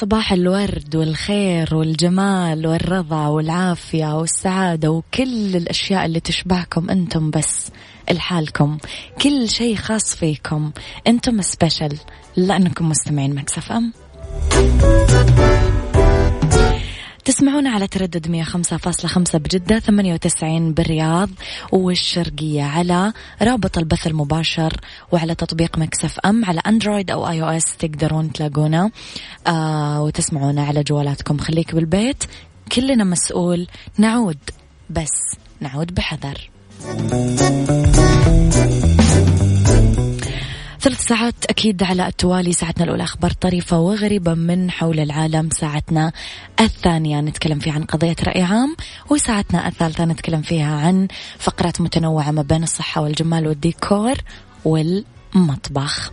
صباح الورد والخير والجمال والرضا والعافية والسعادة وكل الأشياء اللي تشبهكم أنتم بس لحالكم. كل شيء خاص فيكم. أنتم سبيشل لأنكم مستمعين مكسف أم. تسمعونا على تردد 105.5 بجدة 98 بالرياض والشرقية على رابط البث المباشر وعلى تطبيق Mix FM على Android أو iOS تقدرون تلاقونا. آه وتسمعونا على جوالاتكم. خليك بالبيت كلنا مسؤول. نعود بس نعود بحذر. ثلاث ساعات أكيد على التوالي. ساعتنا الأولى أخبار طريفة وغريبة من حول العالم. ساعتنا الثانية نتكلم فيها عن قضية رأي عام وساعتنا الثالثة نتكلم فيها عن فقرات متنوعة ما بين الصحة والجمال والديكور والمطبخ.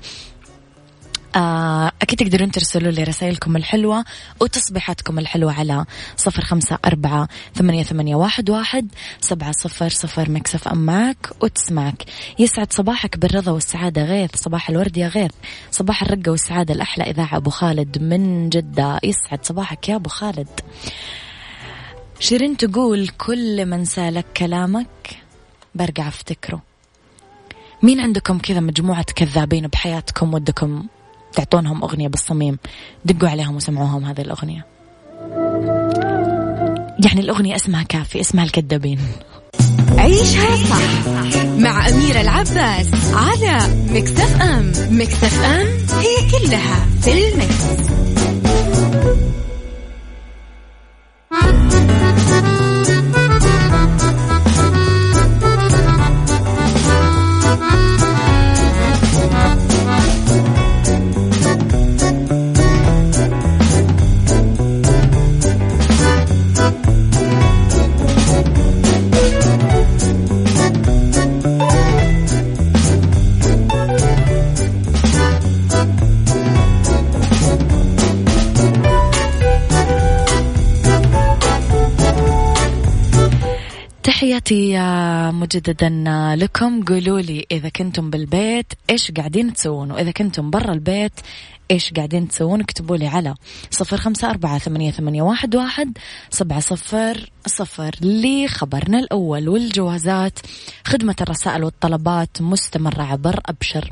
أكيد تقدرون ترسلوا لي رسائلكم الحلوة وتصبيحاتكم الحلوة على صفر خمسة أربعة ثمانية, ثمانية واحد, واحد سبعة صفر صفر مكسف أم معك وتسمعك. يسعد صباحك بالرضا والسعادة غيث صباح الورد يا غيث صباح الرقة والسعادة الأحلى إذاعة أبو خالد من جدة. يسعد صباحك يا أبو خالد. شيرين تقول كل من سالك كلامك برجع أفتكره. مين عندكم كذا مجموعة كذابين بحياتكم ودكم تعطونهم أغنية بالصميم. دقوا عليهم وسمعوهم هذه الأغنية. يعني الأغنية اسمها كافي اسمها الكذابين عيشها صح مع أميرة العباس على مكتف أم مكتف أم هي كلها في المكس. تحياتي مجددا لكم. قولوا لي إذا كنتم بالبيت إيش قاعدين تسوون وإذا كنتم برا البيت إيش قاعدين تسوون؟ اكتبوا لي على صفر خمسة أربعة ثمانية, ثمانية واحد, واحد سبعة صفر صفر لخبرنا الأول والجوازات خدمة الرسائل والطلبات مستمرة عبر أبشر.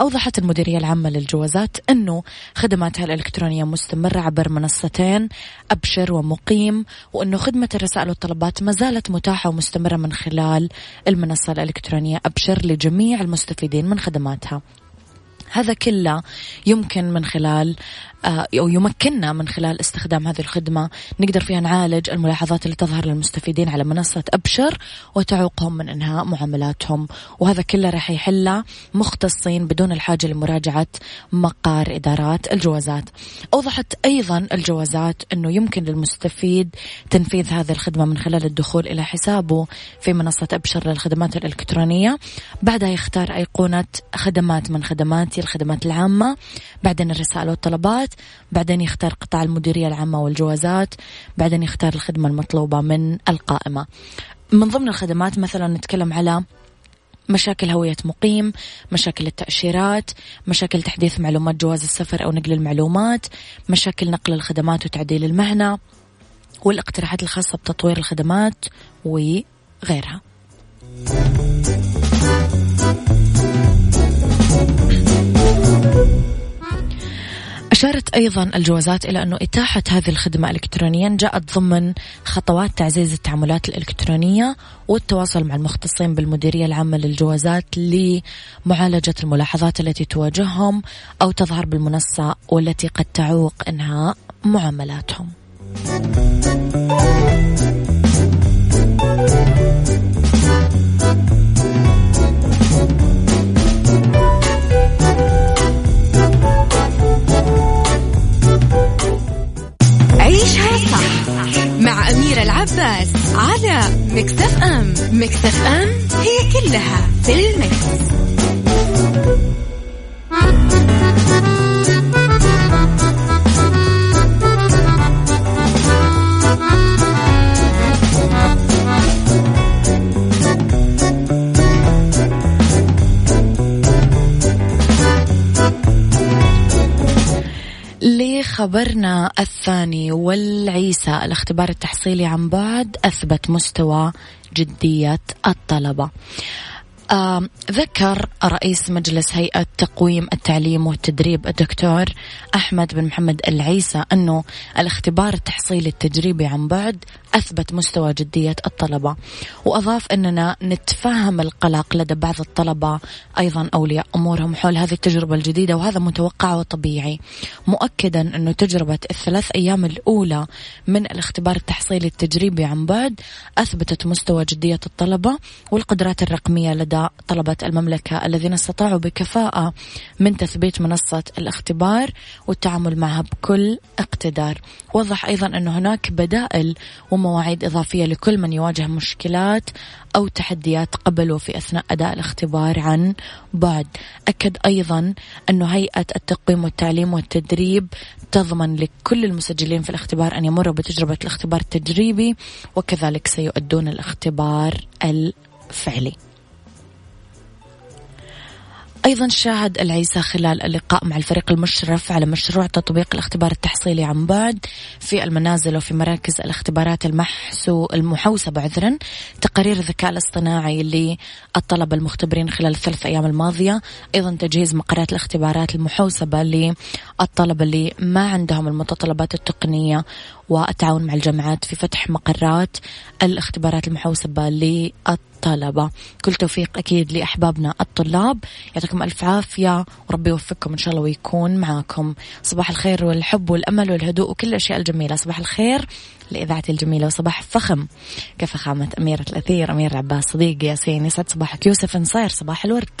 أوضحت المديرية العامة للجوازات أنه خدماتها الإلكترونية مستمرة عبر منصتين أبشر ومقيم وأنه خدمة الرسائل والطلبات ما زالت متاحة ومستمرة من خلال المنصة الإلكترونية أبشر لجميع المستفيدين من خدماتها. هذا كله يمكن من خلال أو يمكننا من خلال استخدام هذه الخدمة نقدر فيها نعالج الملاحظات اللي تظهر للمستفيدين على منصة أبشر وتعوقهم من إنهاء معاملاتهم. وهذا كله راح يحله مختصين بدون الحاجة لمراجعة مقار إدارات الجوازات. أوضحت أيضا الجوازات أنه يمكن للمستفيد تنفيذ هذه الخدمة من خلال الدخول إلى حسابه في منصة أبشر للخدمات الإلكترونية. بعدها يختار أيقونة خدمات من خدماتي الخدمات العامة. بعدين الرسائل والطلبات. بعدين يختار قطاع المديرية العامة والجوازات بعدين يختار الخدمة المطلوبة من القائمة. من ضمن الخدمات مثلا نتكلم على مشاكل هوية مقيم مشاكل التأشيرات مشاكل تحديث معلومات جواز السفر أو نقل المعلومات مشاكل نقل الخدمات وتعديل المهنة والاقتراحات الخاصة بتطوير الخدمات وغيرها. أشارت أيضا الجوازات إلى أنه إتاحة هذه الخدمة إلكترونيا جاءت ضمن خطوات تعزيز التعاملات الإلكترونية والتواصل مع المختصين بالمديرية العامة للجوازات لمعالجة الملاحظات التي تواجههم أو تظهر بالمنصة والتي قد تعوق إنهاء معاملاتهم. والعيسى الاختبار التحصيلي عن بعد أثبت مستوى جدية الطلبة. ذكر رئيس مجلس هيئة تقويم التعليم والتدريب الدكتور أحمد بن محمد العيسى أنه الاختبار التحصيلي التجريبي عن بعد أثبت مستوى جدية الطلبة. وأضاف أننا نتفهم القلق لدى بعض الطلبة أيضا أولياء أمورهم حول هذه التجربة الجديدة وهذا متوقع وطبيعي. مؤكدا أنه تجربة الثلاث أيام الأولى من الاختبار التحصيلي التجريبي عن بعد أثبتت مستوى جدية الطلبة والقدرات الرقمية لدى طلبة المملكة الذين استطاعوا بكفاءة من تثبيت منصة الاختبار والتعامل معها بكل اقتدار. وضح أيضا أن هناك بدائل ومواعيد إضافية لكل من يواجه مشكلات أو تحديات قبله في أثناء أداء الاختبار عن بعد. أكد أيضا أن هيئة التقويم والتعليم والتدريب تضمن لكل المسجلين في الاختبار أن يمروا بتجربة الاختبار التجريبي وكذلك سيؤدون الاختبار الفعلي. أيضا شاهد العيسى خلال اللقاء مع الفريق المشرف على مشروع تطبيق الاختبار التحصيلي عن بعد في المنازل وفي مراكز الاختبارات المحسو المحوسبة عذرا تقارير الذكاء الاصطناعي للطلبة المختبرين خلال الثلاث أيام الماضية. أيضا تجهيز مقرات الاختبارات المحوسبة للطلبة اللي ما عندهم المتطلبات التقنية والتعاون مع الجامعات في فتح مقرات الاختبارات المحوسبة للطلبة. كل توفيق أكيد لأحبابنا الطلاب. يعطيكم ألف عافية. وربي يوفقكم إن شاء الله ويكون معاكم. صباح الخير والحب والأمل والهدوء وكل الأشياء الجميلة. صباح الخير لإذاعتي الجميلة وصباح فخم. كفخامة أميرة الأثير أمير عباس صديقي ياسين يسعد صباحك. يوسف نصير صباح الورد.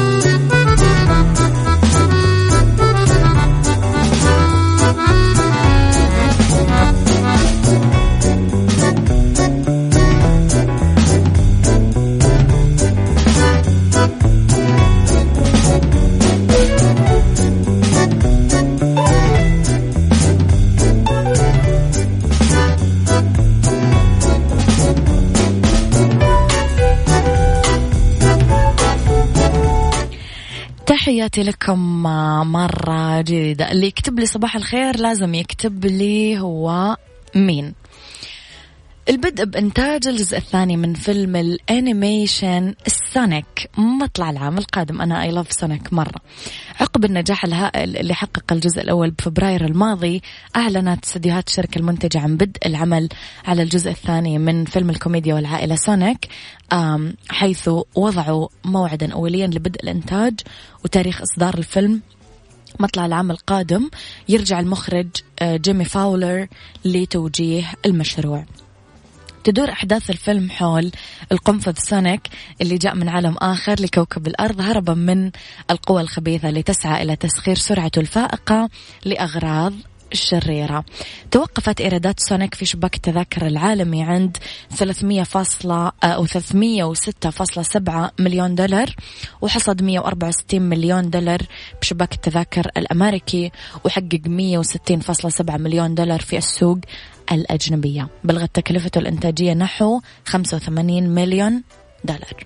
تحياتي لكم مرة جديدة. اللي يكتب لي صباح الخير لازم يكتب لي هو مين. البدء بإنتاج الجزء الثاني من فيلم ال animation سونيك. مطلع العام القادم. أنا I love Sonic مرة. عقب النجاح الهائل اللي حقق الجزء الأول بفبراير الماضي أعلنت استديوهات الشركة المنتجة عن بدء العمل على الجزء الثاني من فيلم الكوميديا والعائلة سونيك حيث وضعوا موعدا أوليا لبدء الإنتاج وتاريخ إصدار الفيلم. مطلع العام القادم يرجع المخرج آه، جيمي فاولر لتوجيه المشروع. تدور أحداث الفيلم حول القنفذ سونيك اللي جاء من عالم آخر لكوكب الأرض هربا من القوى الخبيثة اللي تسعى إلى تسخير سرعته الفائقة لأغراضه الشريرة. توقفت إيرادات سونيك في شباك التذاكر العالمي عند 300 فاصلة أو 306.7 مليون دولار وحصد 164 مليون دولار بشباك التذاكر الأمريكي وحقق 160.7 مليون دولار في السوق الأجنبية. بلغت تكلفته الإنتاجية نحو 85 مليون دولار.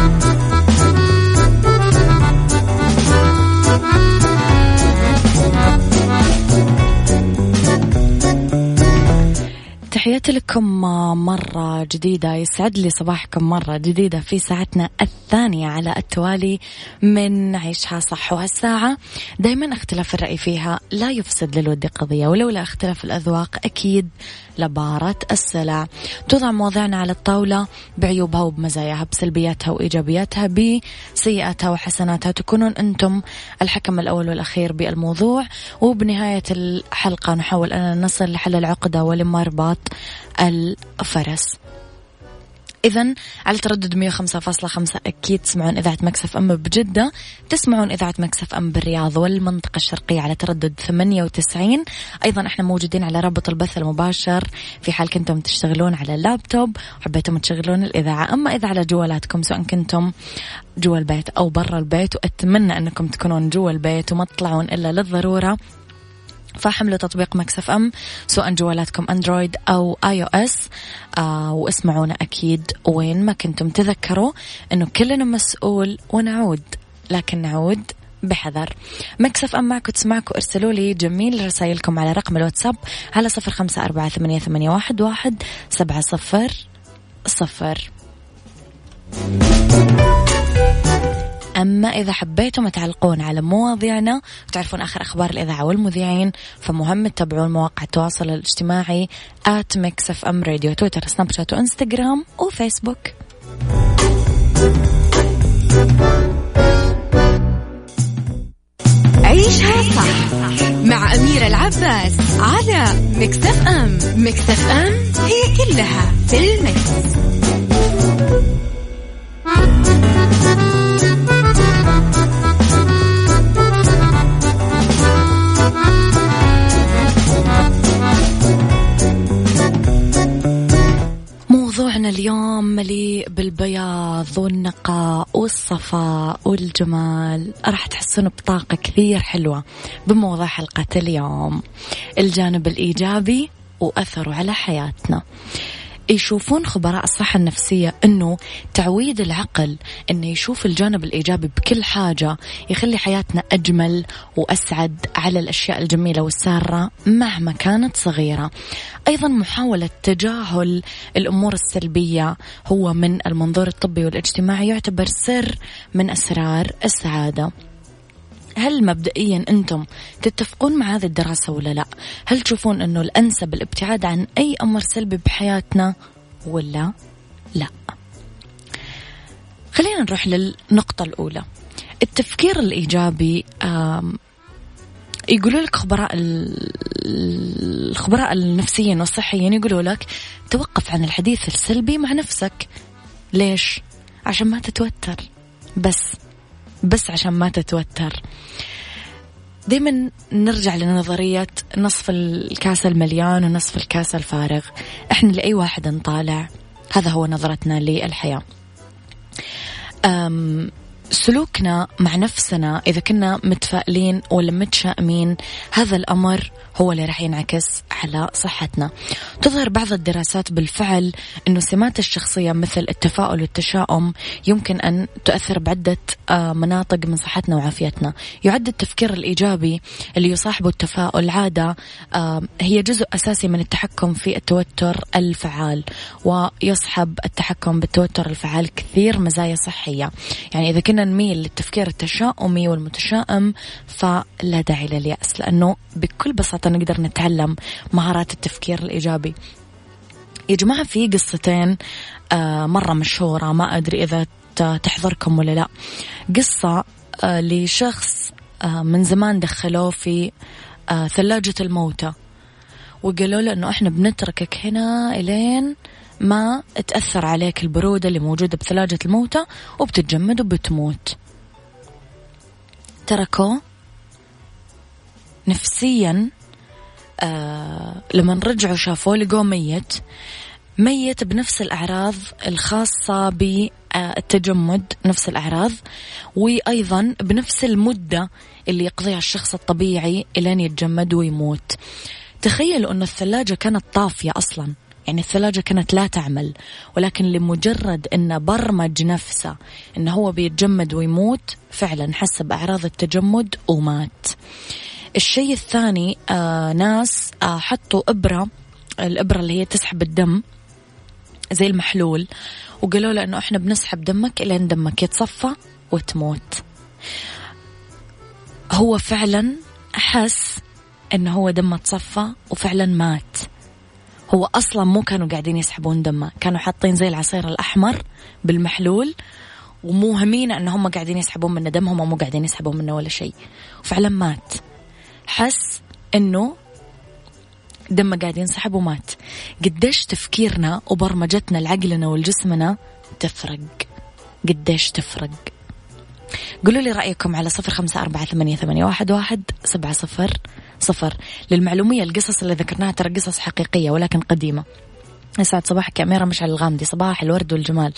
تحياتي لكم مرة جديدة يسعد لي صباحكم مرة جديدة في ساعتنا الثانية على التوالي من عيشها صح وهالساعة دايما اختلاف الرأي فيها لا يفسد للود قضية ولولا اختلاف الأذواق أكيد لبارة السلع. توضع مواضيعنا على الطاولة بعيوبها وبمزاياها. بسلبياتها وإيجابياتها بسيئاتها وحسناتها. تكونون أنتم الحكم الأول والأخير بالموضوع. وبنهاية الحلقة نحاول أن نصل لحل العقدة ولمربط الفرس. إذا على تردد 105.5 أكيد تسمعون إذاعة Mix FM بجدة تسمعون إذاعة Mix FM بالرياض والمنطقة الشرقية على تردد 98 أيضا إحنا موجودين على رابط البث المباشر في حال كنتم تشتغلون على اللابتوب وحبيتم تشغلون الإذاعة. أما إذا على جوالاتكم سواء كنتم جوا البيت أو برا البيت وأتمنى أنكم تكونون جوا البيت وما تطلعون إلا للضرورة. فحملوا تطبيق Mix FM سواء جوالاتكم Android أو iOS. آه واسمعونا أكيد وين ما كنتم تذكروا أنه كلنا مسؤول ونعود لكن نعود بحذر. Mix FM معك وتسمعك وارسلوا لي جميل رسائلكم على رقم الواتساب على صفر خمسة أربعة ثمانية, ثمانية واحد, واحد سبعة صفر صفر. أما إذا حبيتم تعلقون على مواضيعنا وتعرفون آخر أخبار الإذاعة والمذيعين فمهم تتابعون مواقع التواصل الاجتماعي at Mix FM Radio تويتر سناب شات وإنستغرام وفيسبوك عيشها صح مع أميرة العباس على Mix FM Mix FM هي كلها في ال mix. موضوعنا اليوم مليء بالبياض والنقاء والصفاء والجمال. راح تحسون بطاقة كثير حلوة بموضوع حلقة اليوم. الجانب الإيجابي وأثره على حياتنا. يشوفون خبراء الصحة النفسية أنه تعويد العقل أنه يشوف الجانب الإيجابي بكل حاجة يخلي حياتنا أجمل وأسعد على الأشياء الجميلة والسارة مهما كانت صغيرة. أيضا محاولة تجاهل الأمور السلبية هو من المنظور الطبي والإجتماعي يعتبر سر من أسرار السعادة. هل مبدئيا أنتم تتفقون مع هذه الدراسة ولا لا؟ هل تشوفون أنه الأنسب الابتعاد عن أي أمر سلبي بحياتنا ولا لا؟ خلينا نروح للنقطة الأولى التفكير الإيجابي يقولوا لك خبراء الخبراء النفسيين والصحيين يقولوا لك توقف عن الحديث السلبي مع نفسك ليش؟ عشان ما تتوتر بس بس عشان ما تتوتر. دايما نرجع لنظرية نصف الكاس المليان ونصف الكاس الفارغ. إحنا لأي واحد نطالع؟ هذا هو نظرتنا للحياة. سلوكنا مع نفسنا إذا كنا متفائلين ولا متشائمين هذا الأمر هو اللي راح ينعكس على صحتنا. تظهر بعض الدراسات بالفعل أنه سمات الشخصية مثل التفاؤل والتشاؤم يمكن أن تؤثر بعدة آه، مناطق من صحتنا وعافيتنا. يعد التفكير الإيجابي اللي يصاحبه التفاؤل عادة آه، هي جزء أساسي من التحكم في التوتر الفعال ويصحب التحكم بالتوتر الفعال كثير مزايا صحية. يعني إذا كنا نميل للتفكير التشاؤمي والمتشائم فلا داعي لليأس لأنه بكل بساطة نقدر نتعلم مهارات التفكير الإيجابي. يا جماعة في قصتين آه، مرة مشهورة ما أدري إذا تحضركم ولا لا. قصة آه، لشخص آه، من زمان دخلوه في ثلاجة الموتى وقالوا له إنه إحنا بنتركك هنا إلين ما تأثر عليك البرودة اللي موجودة بثلاجة الموتى وبتتجمد وبتموت. تركوه نفسيا آه لما رجعوا شافوه لقوه ميت ميت بنفس الأعراض الخاصة بالتجمد نفس الأعراض وأيضا بنفس المدة اللي يقضيها الشخص الطبيعي إلين يتجمد ويموت. تخيلوا أن الثلاجة كانت طافية أصلا. يعني الثلاجة كانت لا تعمل ولكن لمجرد أنه برمج نفسه أنه هو بيتجمد ويموت فعلا حس بأعراض التجمد ومات. الشيء الثاني آه ناس آه حطوا إبرة الإبرة اللي هي تسحب الدم زي المحلول وقالوا له إنه إحنا بنسحب دمك إلين دمك يتصفى وتموت. هو فعلا حس إنه هو دمه تصفى وفعلا مات. هو أصلا مو كانوا قاعدين يسحبون دمه. كانوا حاطين زي العصير الأحمر بالمحلول ومو همين إن هم قاعدين يسحبون منه دم هم مو قاعدين يسحبون منه ولا شيء. وفعلا مات. حس إنه دمه قاعد ينسحب ومات. قديش تفكيرنا وبرمجتنا لعقلنا ولجسمنا تفرق. قديش تفرق. قولوا لي رأيكم على صفر خمسة أربعة ثمانية, واحد سبعة صفر صفر للمعلومية القصص اللي ذكرناها ترى قصص حقيقية ولكن قديمة. يسعد صباحك يا أميرة مشعل الغامدي. صباح الورد والجمال.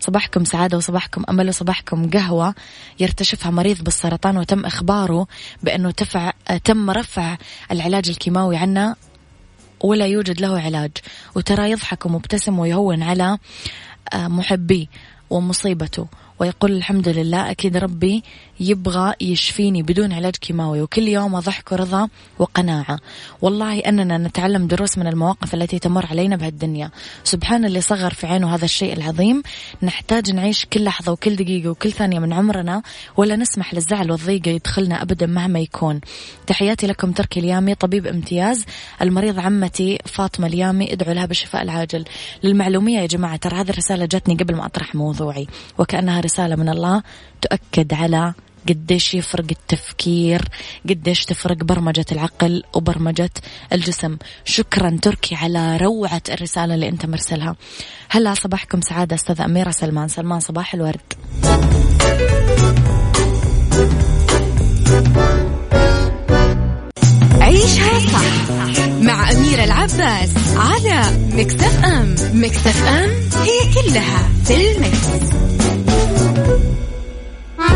صباحكم سعادة وصباحكم أمل وصباحكم قهوة يرتشفها مريض بالسرطان وتم إخباره بأنه تفع تم رفع العلاج الكيماوي عنه ولا يوجد له علاج. وترى يضحك ومبتسم ويهون على آه، محبيه ومصيبته. ويقول الحمد لله أكيد ربي يبغى يشفيني بدون علاج كيماوي وكل يوم ضحك ورضا وقناعة. والله أننا نتعلم دروس من المواقف التي تمر علينا بهالدنيا. سبحان اللي صغر في عينه هذا الشيء العظيم. نحتاج نعيش كل لحظة وكل دقيقة وكل ثانية من عمرنا ولا نسمح للزعل والضيقة يدخلنا أبدا مهما يكون. تحياتي لكم تركي اليامي طبيب امتياز المريض عمتي فاطمة اليامي ادعوا لها بالشفاء العاجل. للمعلومية يا جماعة ترى هذه الرسالة جاتني قبل ما أطرح موضوعي وكأنها رسالة من الله تؤكد على قديش يفرق التفكير قديش تفرق برمجة العقل وبرمجة الجسم. شكرا تركي على روعة الرسالة اللي أنت مرسلها. هلا صباحكم سعادة أستاذ أميرة سلمان. سلمان صباح الورد. عيشها صح مع أميرة العباس على مكتف أم. مكتف أم هي كلها في المكس.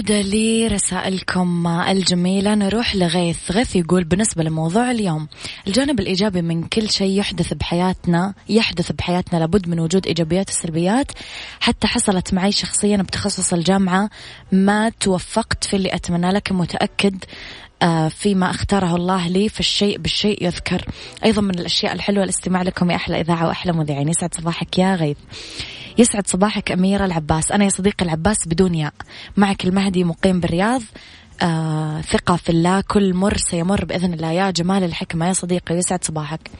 عودة لرسائلكم الجميلة. نروح لغيث. غيث يقول بالنسبة لموضوع اليوم الجانب الإيجابي من كل شيء يحدث بحياتنا يحدث بحياتنا لابد من وجود إيجابيات وسلبيات. حتى حصلت معي شخصيا بتخصص الجامعة ما توفقت في اللي أتمنى لك. متأكد فيما اختاره الله لي فالشيء بالشيء يذكر. أيضا من الأشياء الحلوة الاستماع لكم يا أحلى إذاعة وأحلى مذيعين. يسعد صباحك يا غيث. يسعد صباحك أميرة العباس. أنا يا صديقي العباس بدون ياء. معك المهدي مقيم بالرياض. آه ثقة في الله. كل مر سيمر بإذن الله. يا جمال الحكمة يا صديقي يسعد صباحك.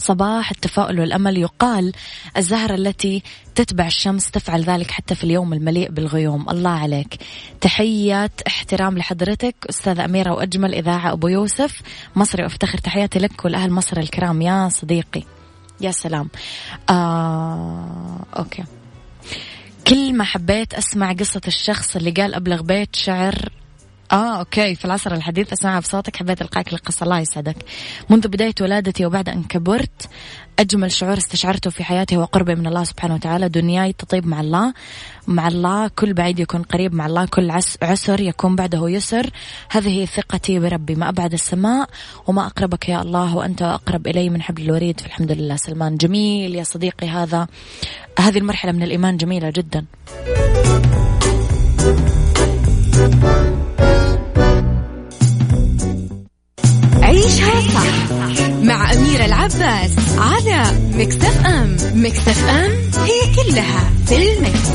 صباح التفاؤل والأمل. يقال الزهرة التي تتبع الشمس تفعل ذلك حتى في اليوم المليء بالغيوم. الله عليك. تحيات احترام لحضرتك أستاذة أميرة وأجمل إذاعة أبو يوسف. مصري وأفتخر تحياتي لك والأهل مصر الكرام. يا صديقي يا سلام. آه okay. كل ما حبيت أسمع قصة الشخص اللي قال أبلغ بيت شعر آه okay. في العصر الحديث أسمعها بصوتك حبيت إلقاءك القصة الله يسعدك. منذ بداية ولادتي وبعد أن كبرت أجمل شعور استشعرته في حياتي هو قربي من الله سبحانه وتعالى. دنياي تطيب مع الله. مع الله كل بعيد يكون قريب مع الله. كل عسر يكون بعده يسر. هذه ثقتي بربي. ما أبعد السماء وما أقربك يا الله. وأنت أقرب إلي من حبل الوريد. فالحمد لله. سلمان جميل يا صديقي هذا. هذه المرحلة من الإيمان جميلة جدا. عيشها صح مع أميرة العباس على مكتف أم مكتف أم هي كلها في المكس.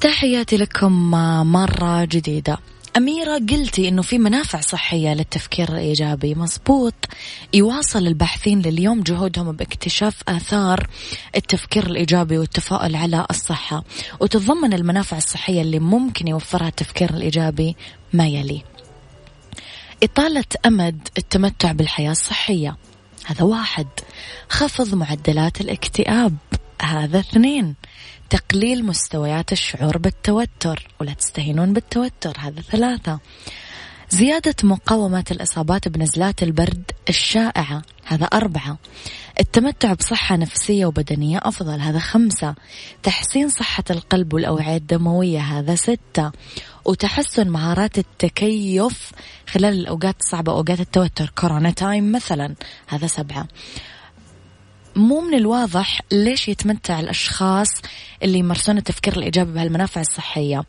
تحياتي لكم مرة جديدة أميرة قلتي أنه في منافع صحية للتفكير الإيجابي. مزبوط يواصل الباحثين لليوم جهودهم باكتشاف آثار التفكير الإيجابي والتفاؤل على الصحة. وتتضمن المنافع الصحية اللي ممكن يوفرها التفكير الإيجابي ما يلي. إطالة أمد التمتع بالحياة الصحية. هذا واحد. خفض معدلات الاكتئاب. هذا اثنين. تقليل مستويات الشعور بالتوتر ولا تستهينون بالتوتر هذا ثلاثة. زيادة مقاومة الإصابات بنزلات البرد الشائعة هذا أربعة. التمتع بصحة نفسية وبدنية أفضل هذا خمسة. تحسين صحة القلب والأوعية الدموية هذا ستة. وتحسن مهارات التكيف خلال الأوقات الصعبة أوقات التوتر كورونا تايم مثلا هذا سبعة. مو من الواضح ليش يتمتع الأشخاص اللي يمارسون التفكير الإيجابي بهالمنافع الصحية.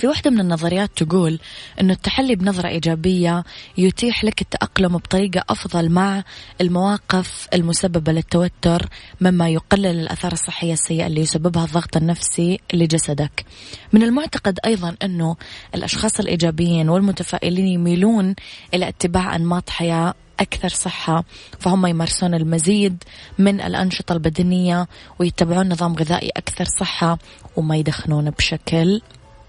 في واحدة من النظريات تقول أنه التحلي بنظرة إيجابية يتيح لك التأقلم بطريقة أفضل مع المواقف المسببة للتوتر مما يقلل الأثار الصحية السيئة اللي يسببها الضغط النفسي لجسدك. من المعتقد أيضا أنه الأشخاص الإيجابيين والمتفائلين يميلون إلى اتباع أنماط حياة أكثر صحة فهم يمارسون المزيد من الأنشطة البدنية ويتبعون نظام غذائي أكثر صحة وما يدخنون بشكل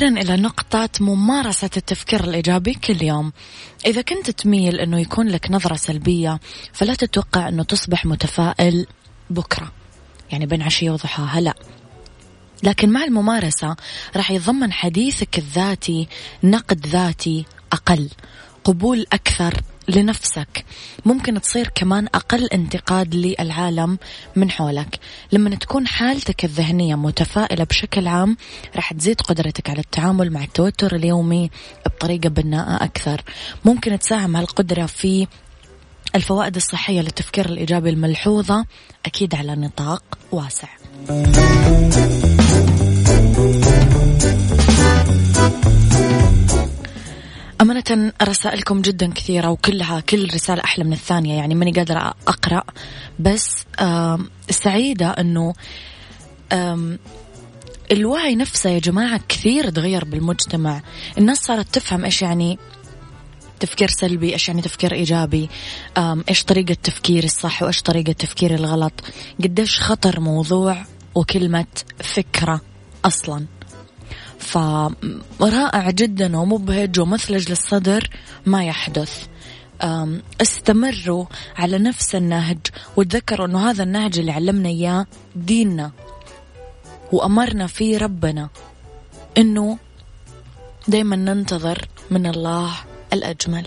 أخيرا إلى نقطة ممارسة التفكير الإيجابي كل يوم. إذا كنت تميل أنه يكون لك نظرة سلبية فلا تتوقع أنه تصبح متفائل بكرة يعني بين عشية وضحاها لا. لكن مع الممارسة راح يتضمن حديثك الذاتي نقد ذاتي أقل قبول أكثر لنفسك. ممكن تصير كمان أقل انتقاد للعالم من حولك. لما تكون حالتك الذهنية متفائلة بشكل عام راح تزيد قدرتك على التعامل مع التوتر اليومي بطريقة بناءة أكثر. ممكن تساهم هالقدرة في الفوائد الصحية للتفكير الإيجابي الملحوظة. أكيد على نطاق واسع. أمانة رسائلكم جدا كثيرة وكلها كل رسالة أحلى من الثانية يعني ماني قادرة أقرأ. بس سعيدة أنه الوعي نفسه يا جماعة كثير تغير بالمجتمع. الناس صارت تفهم إيش يعني تفكير سلبي إيش يعني تفكير إيجابي إيش طريقة تفكير الصح وإيش طريقة تفكير الغلط. قديش خطر موضوع وكلمة فكرة أصلا. فرائع جدا ومبهج ومثلج للصدر ما يحدث. استمروا على نفس النهج وتذكروا أنه هذا النهج اللي علمنا إياه ديننا وأمرنا فيه ربنا إنه دائما ننتظر من الله الأجمل.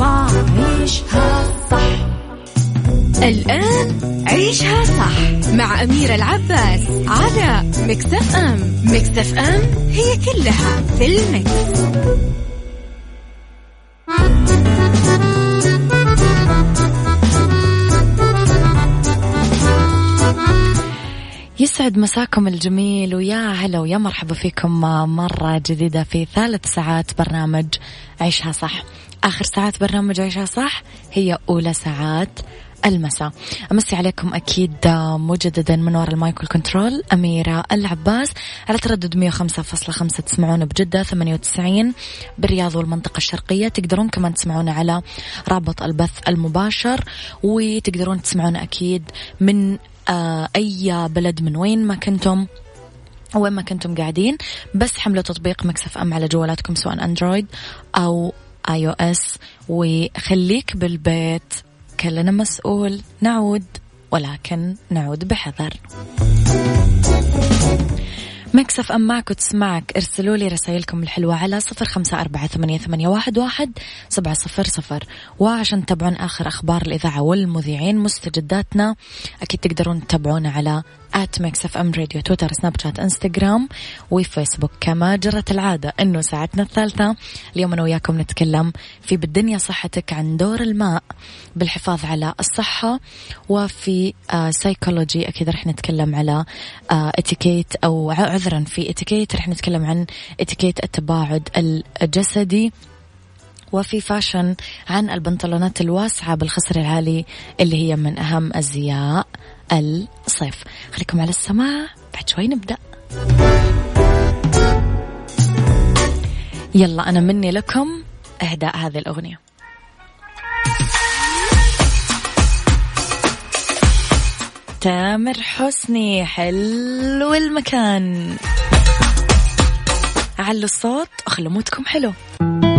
ما عيشها صح. الآن عيشها صح مع أميرة العباس على مكتف أم. مكتف أم هي كلها في المكس. يسعد مساكم الجميل ويا هلا ويا مرحبا فيكم مرة جديدة في ثالث ساعات برنامج عيشها صح. آخر ساعات برنامج عيشها صح؟ هي أولى ساعات المساء. أمسي عليكم أكيد مجددا من وراء ال mic وال control. أميرة العباس على تردد 105.5 تسمعونا بجدة 98 بالرياض والمنطقة الشرقية. تقدرون كمان تسمعونا على رابط البث المباشر وتقدرون تسمعونا أكيد من آه، أي بلد من وين ما كنتم وين ما كنتم قاعدين. بس حملوا تطبيق Mix FM على جوالاتكم سواء Android أو iOS وخليك بالبيت. كلنا مسؤول. نعود. ولكن نعود بحذر. Mix FM معك وتسمعك. ارسلوا لي رسائلكم الحلوة على صفر خمسة أربعة ثمانية, ثمانية واحد, واحد سبعة صفر صفر. وعشان تتابعون آخر أخبار الإذاعة والمذيعين مستجداتنا أكيد تقدرون تتابعونا على at Mix FM Radio تويتر سناب شات انستغرام وفيسبوك كما جرت العادة إنه ساعتنا الثالثة. اليوم أنا وياكم نتكلم في بالدنيا صحتك عن دور الماء بالحفاظ على الصحة وفي آه سايكولوجي أكيد رح نتكلم على آه اتيكيت أو عذرا في اتيكيت رح نتكلم عن اتيكيت التباعد الجسدي وفي fashion عن البنطلونات الواسعة بالخصر العالي اللي هي من أهم أزياء. الصيف. خليكم على السماع. بعد شوي نبدأ. يلا أنا مني لكم إهداء هذه الأغنية. تامر حسني حلو المكان. علوا الصوت وخلوا mood كم حلو.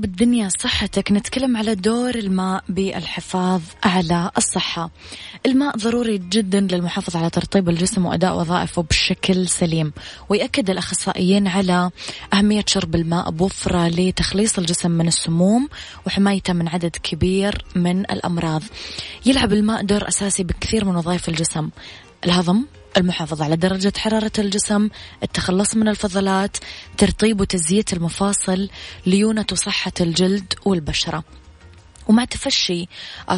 لأنه بالدنيا صحتك. نتكلم على دور الماء بالحفاظ على الصحة. الماء ضروري جدا للمحافظة على ترطيب الجسم وأداء وظائفه بشكل سليم ويأكد الأخصائيين على أهمية شرب الماء بوفرة لتخليص الجسم من السموم وحمايته من عدد كبير من الأمراض. يلعب الماء دور أساسي بكثير من وظائف الجسم. الهضم المحافظة على درجة حرارة الجسم التخلص من الفضلات ترطيب وتزييت المفاصل ليونة وصحة الجلد والبشرة. ومع تفشي.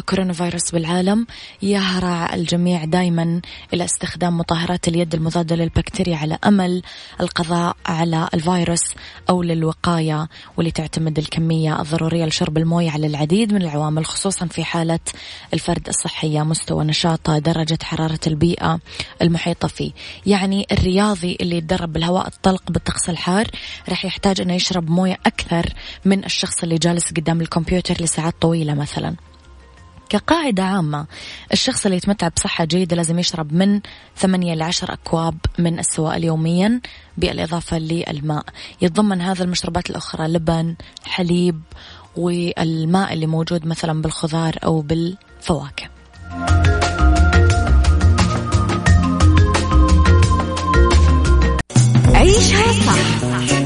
كورونا فيروس بالعالم يهرع الجميع دائما إلى استخدام مطهرات اليد المضادة للبكتيريا على أمل القضاء على الفيروس أو للوقاية واللي تعتمد الكمية الضرورية لشرب الموية على العديد من العوامل خصوصا في حالة الفرد الصحية مستوى نشاطه درجة حرارة البيئة المحيطة فيه. يعني الرياضي اللي يتدرب بالهواء الطلق بالطقس الحار راح يحتاج أنه يشرب موية أكثر من الشخص اللي جالس قدام الكمبيوتر لساعات طويلة. طويلة مثلا. كقاعدة عامة الشخص اللي يتمتع بصحة جيدة لازم يشرب من ثمانية لعشر أكواب من السوائل يوميا بالإضافة للماء. يتضمن هذا المشروبات الأخرى لبن حليب والماء اللي موجود مثلا بالخضار أو بالفواكه. عيشها صح.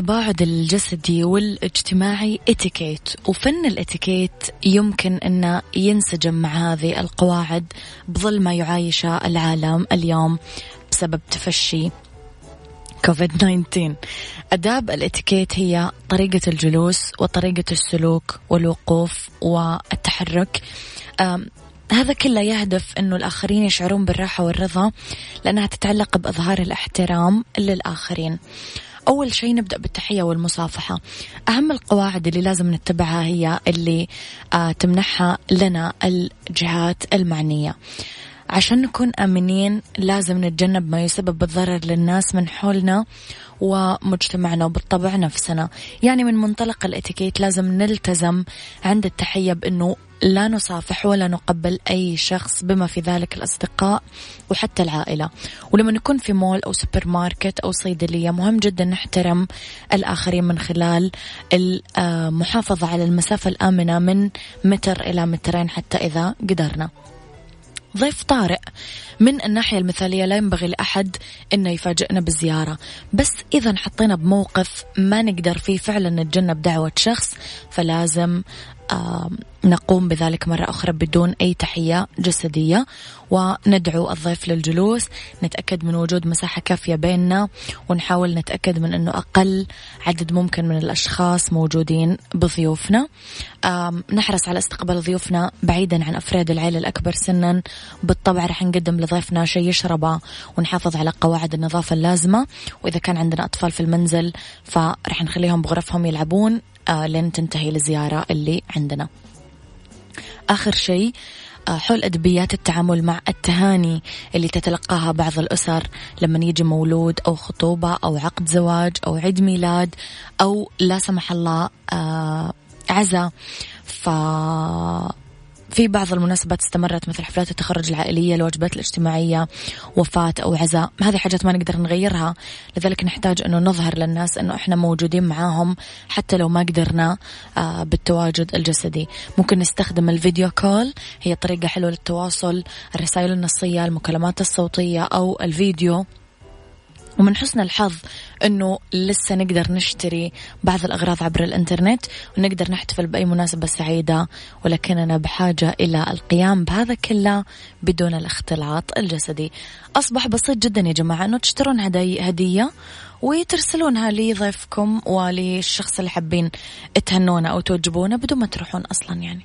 التباعد الجسدي والاجتماعي اتيكيت وفن الاتيكيت يمكن أن ينسجم مع هذه القواعد بظل ما يعايشه العالم اليوم بسبب تفشي كوفيد 19 أداب الاتيكيت هي طريقة الجلوس وطريقة السلوك والوقوف والتحرك. هذا كله يهدف أنه الآخرين يشعرون بالراحة والرضا لأنها تتعلق بإظهار الاحترام للآخرين. أول شيء نبدأ بالتحية والمصافحة. أهم القواعد اللي لازم نتبعها هي اللي آه تمنحها لنا الجهات المعنية. عشان نكون آمنين لازم نتجنب ما يسبب الضرر للناس من حولنا ومجتمعنا وبالطبع نفسنا. يعني من منطلق الإتيكيت لازم نلتزم عند التحية بأنه لا نصافح ولا نقبل أي شخص بما في ذلك الأصدقاء وحتى العائلة. ولما نكون في مول أو سوبر ماركت أو صيدلية مهم جدا نحترم الآخرين من خلال المحافظة على المسافة الآمنة من متر إلى مترين حتى إذا قدرنا. ضيف طارئ. من الناحية المثالية لا ينبغي لأحد أنه يفاجئنا بالزيارة. بس إذا حطينا بموقف ما نقدر فيه فعلا نتجنب دعوة شخص فلازم نقوم بذلك مرة أخرى بدون أي تحية جسدية وندعو الضيف للجلوس. نتأكد من وجود مساحة كافية بيننا ونحاول نتأكد من أنه أقل عدد ممكن من الأشخاص موجودين بضيوفنا. نحرص على استقبال ضيوفنا بعيدا عن أفراد العائلة الأكبر سنا. بالطبع رح نقدم لضيفنا شيء يشربه ونحافظ على قواعد النظافة اللازمة. وإذا كان عندنا أطفال في المنزل فرح نخليهم بغرفهم يلعبون آه، لين تنتهي الزيارة اللي عندنا. آخر شيء آه، حول أدبيات التعامل مع التهاني اللي تتلقاها بعض الأسر لما يجي مولود أو خطوبة أو عقد زواج أو عيد ميلاد أو لا سمح الله آه، عزا. ف في بعض المناسبات استمرت مثل حفلات التخرج العائلية الواجبات الاجتماعية وفاة أو عزاء. هذه حاجات ما نقدر نغيرها. لذلك نحتاج أنه نظهر للناس أنه إحنا موجودين معاهم حتى لو ما قدرنا آه، بالتواجد الجسدي. ممكن نستخدم الفيديو كول هي طريقة حلوة للتواصل الرسائل النصية المكالمات الصوتية أو الفيديو. ومن حسن الحظ إنه لسه نقدر نشتري بعض الأغراض عبر الإنترنت ونقدر نحتفل بأي مناسبة سعيدة ولكننا بحاجة إلى القيام بهذا كله بدون الاختلاط الجسدي. أصبح بسيط جدا يا جماعة إنه تشترون هدي هدية وترسلونها لضيفكم وللشخص اللي حابين تهنونه أو توجبونه بدون ما تروحون أصلا يعني.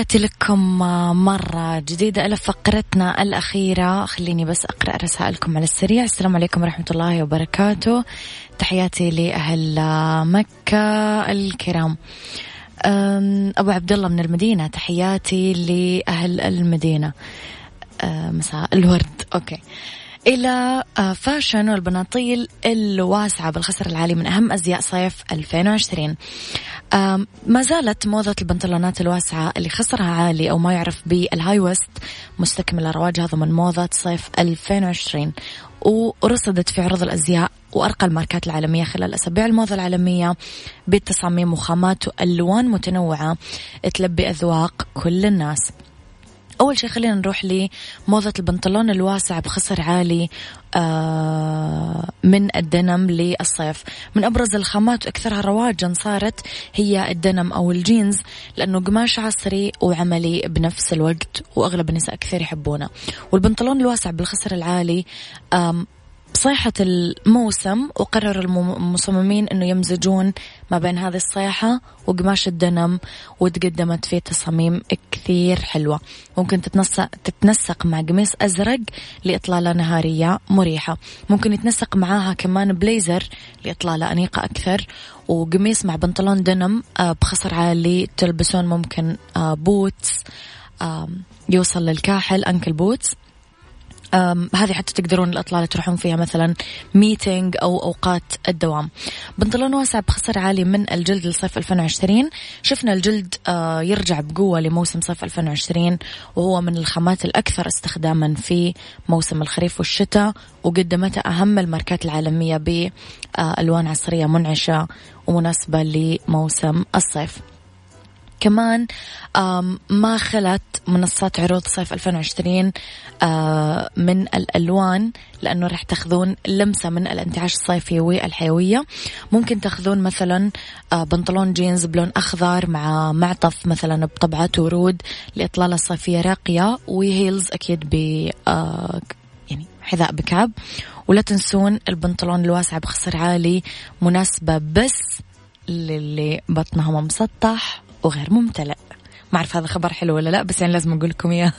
تحياتي لكم مرة جديدة إلى فقرتنا الأخيرة. خليني بس أقرأ رسائلكم على السريع. السلام عليكم ورحمة الله وبركاته. تحياتي لأهل مكة الكرام. أبو عبد الله من المدينة. تحياتي لأهل المدينة. مساء الورد. okay. إلى fashion والبناطيل الواسعة بالخصر العالي من أهم أزياء صيف 2020 ما زالت موضة البنطلونات الواسعة اللي خصرها عالي أو ما يعرف بالهاي ويست مستكملة رواجها ضمن موضة صيف 2020 ورصدت في عروض الأزياء وأرقى الماركات العالمية خلال أسابيع الموضة العالمية بتصاميم وخامات وألوان متنوعة تلبي أذواق كل الناس. أول شيء خلينا نروح لموضة البنطلون الواسع بخصر عالي آه، من الدنم للصيف. من أبرز الخامات وأكثرها رواجا صارت هي الدنم أو الجينز لأنه قماش عصري وعملي بنفس الوقت وأغلب النساء كثير يحبونه. والبنطلون الواسع بالخصر العالي صيحة الموسم وقرر المصممين أنه يمزجون ما بين هذه الصيحة وقماش الدنم وتقدمت فيه تصاميم كثير حلوة. ممكن تتنسق, تتنسق مع قميص أزرق لإطلالة نهارية مريحة. ممكن يتنسق معاها كمان بليزر لإطلالة أنيقة أكثر. وقميص مع بنطلون دنم آه، بخصر عالي تلبسون ممكن boots آه، يوصل للكاحل ankle boots. هذه حتى تقدرون الإطلالة تروحون فيها مثلا meeting أو أوقات الدوام. بنطلون واسع بخصر عالي من الجلد لصيف 2020 شفنا الجلد آه، يرجع بقوة لموسم صيف 2020 وهو من الخامات الأكثر استخداما في موسم الخريف والشتاء وقدمته أهم الماركات العالمية بألوان عصرية منعشة ومناسبة لموسم الصيف. كمان ما خلت منصات عروض صيف 2020 من الألوان لأنه راح تاخذون لمسة من الانتعاش الصيفي والحيوية. ممكن تاخذون مثلا بنطلون جينز بلون أخضر مع معطف مثلا بطبعة ورود لإطلالة صيفية راقية وهيلز أكيد ب يعني حذاء بكعب. ولا تنسون البنطلون الواسع بخصر عالي مناسبة بس للي بطنهم مسطح. وغير ممتلئ. ما أعرف هذا خبر حلو ولا لا بس يعني لازم أقول لكم إياه.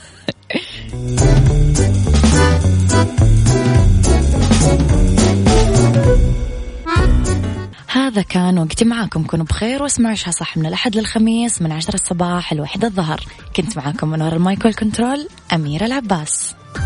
هذا كان وقتي معاكم. كونوا بخير واسمعوا إيش صح من الأحد للخميس من عشرة الصباح الواحدة الظهر. كنت معاكم من وراء المايك والكنترول أميرة العباس.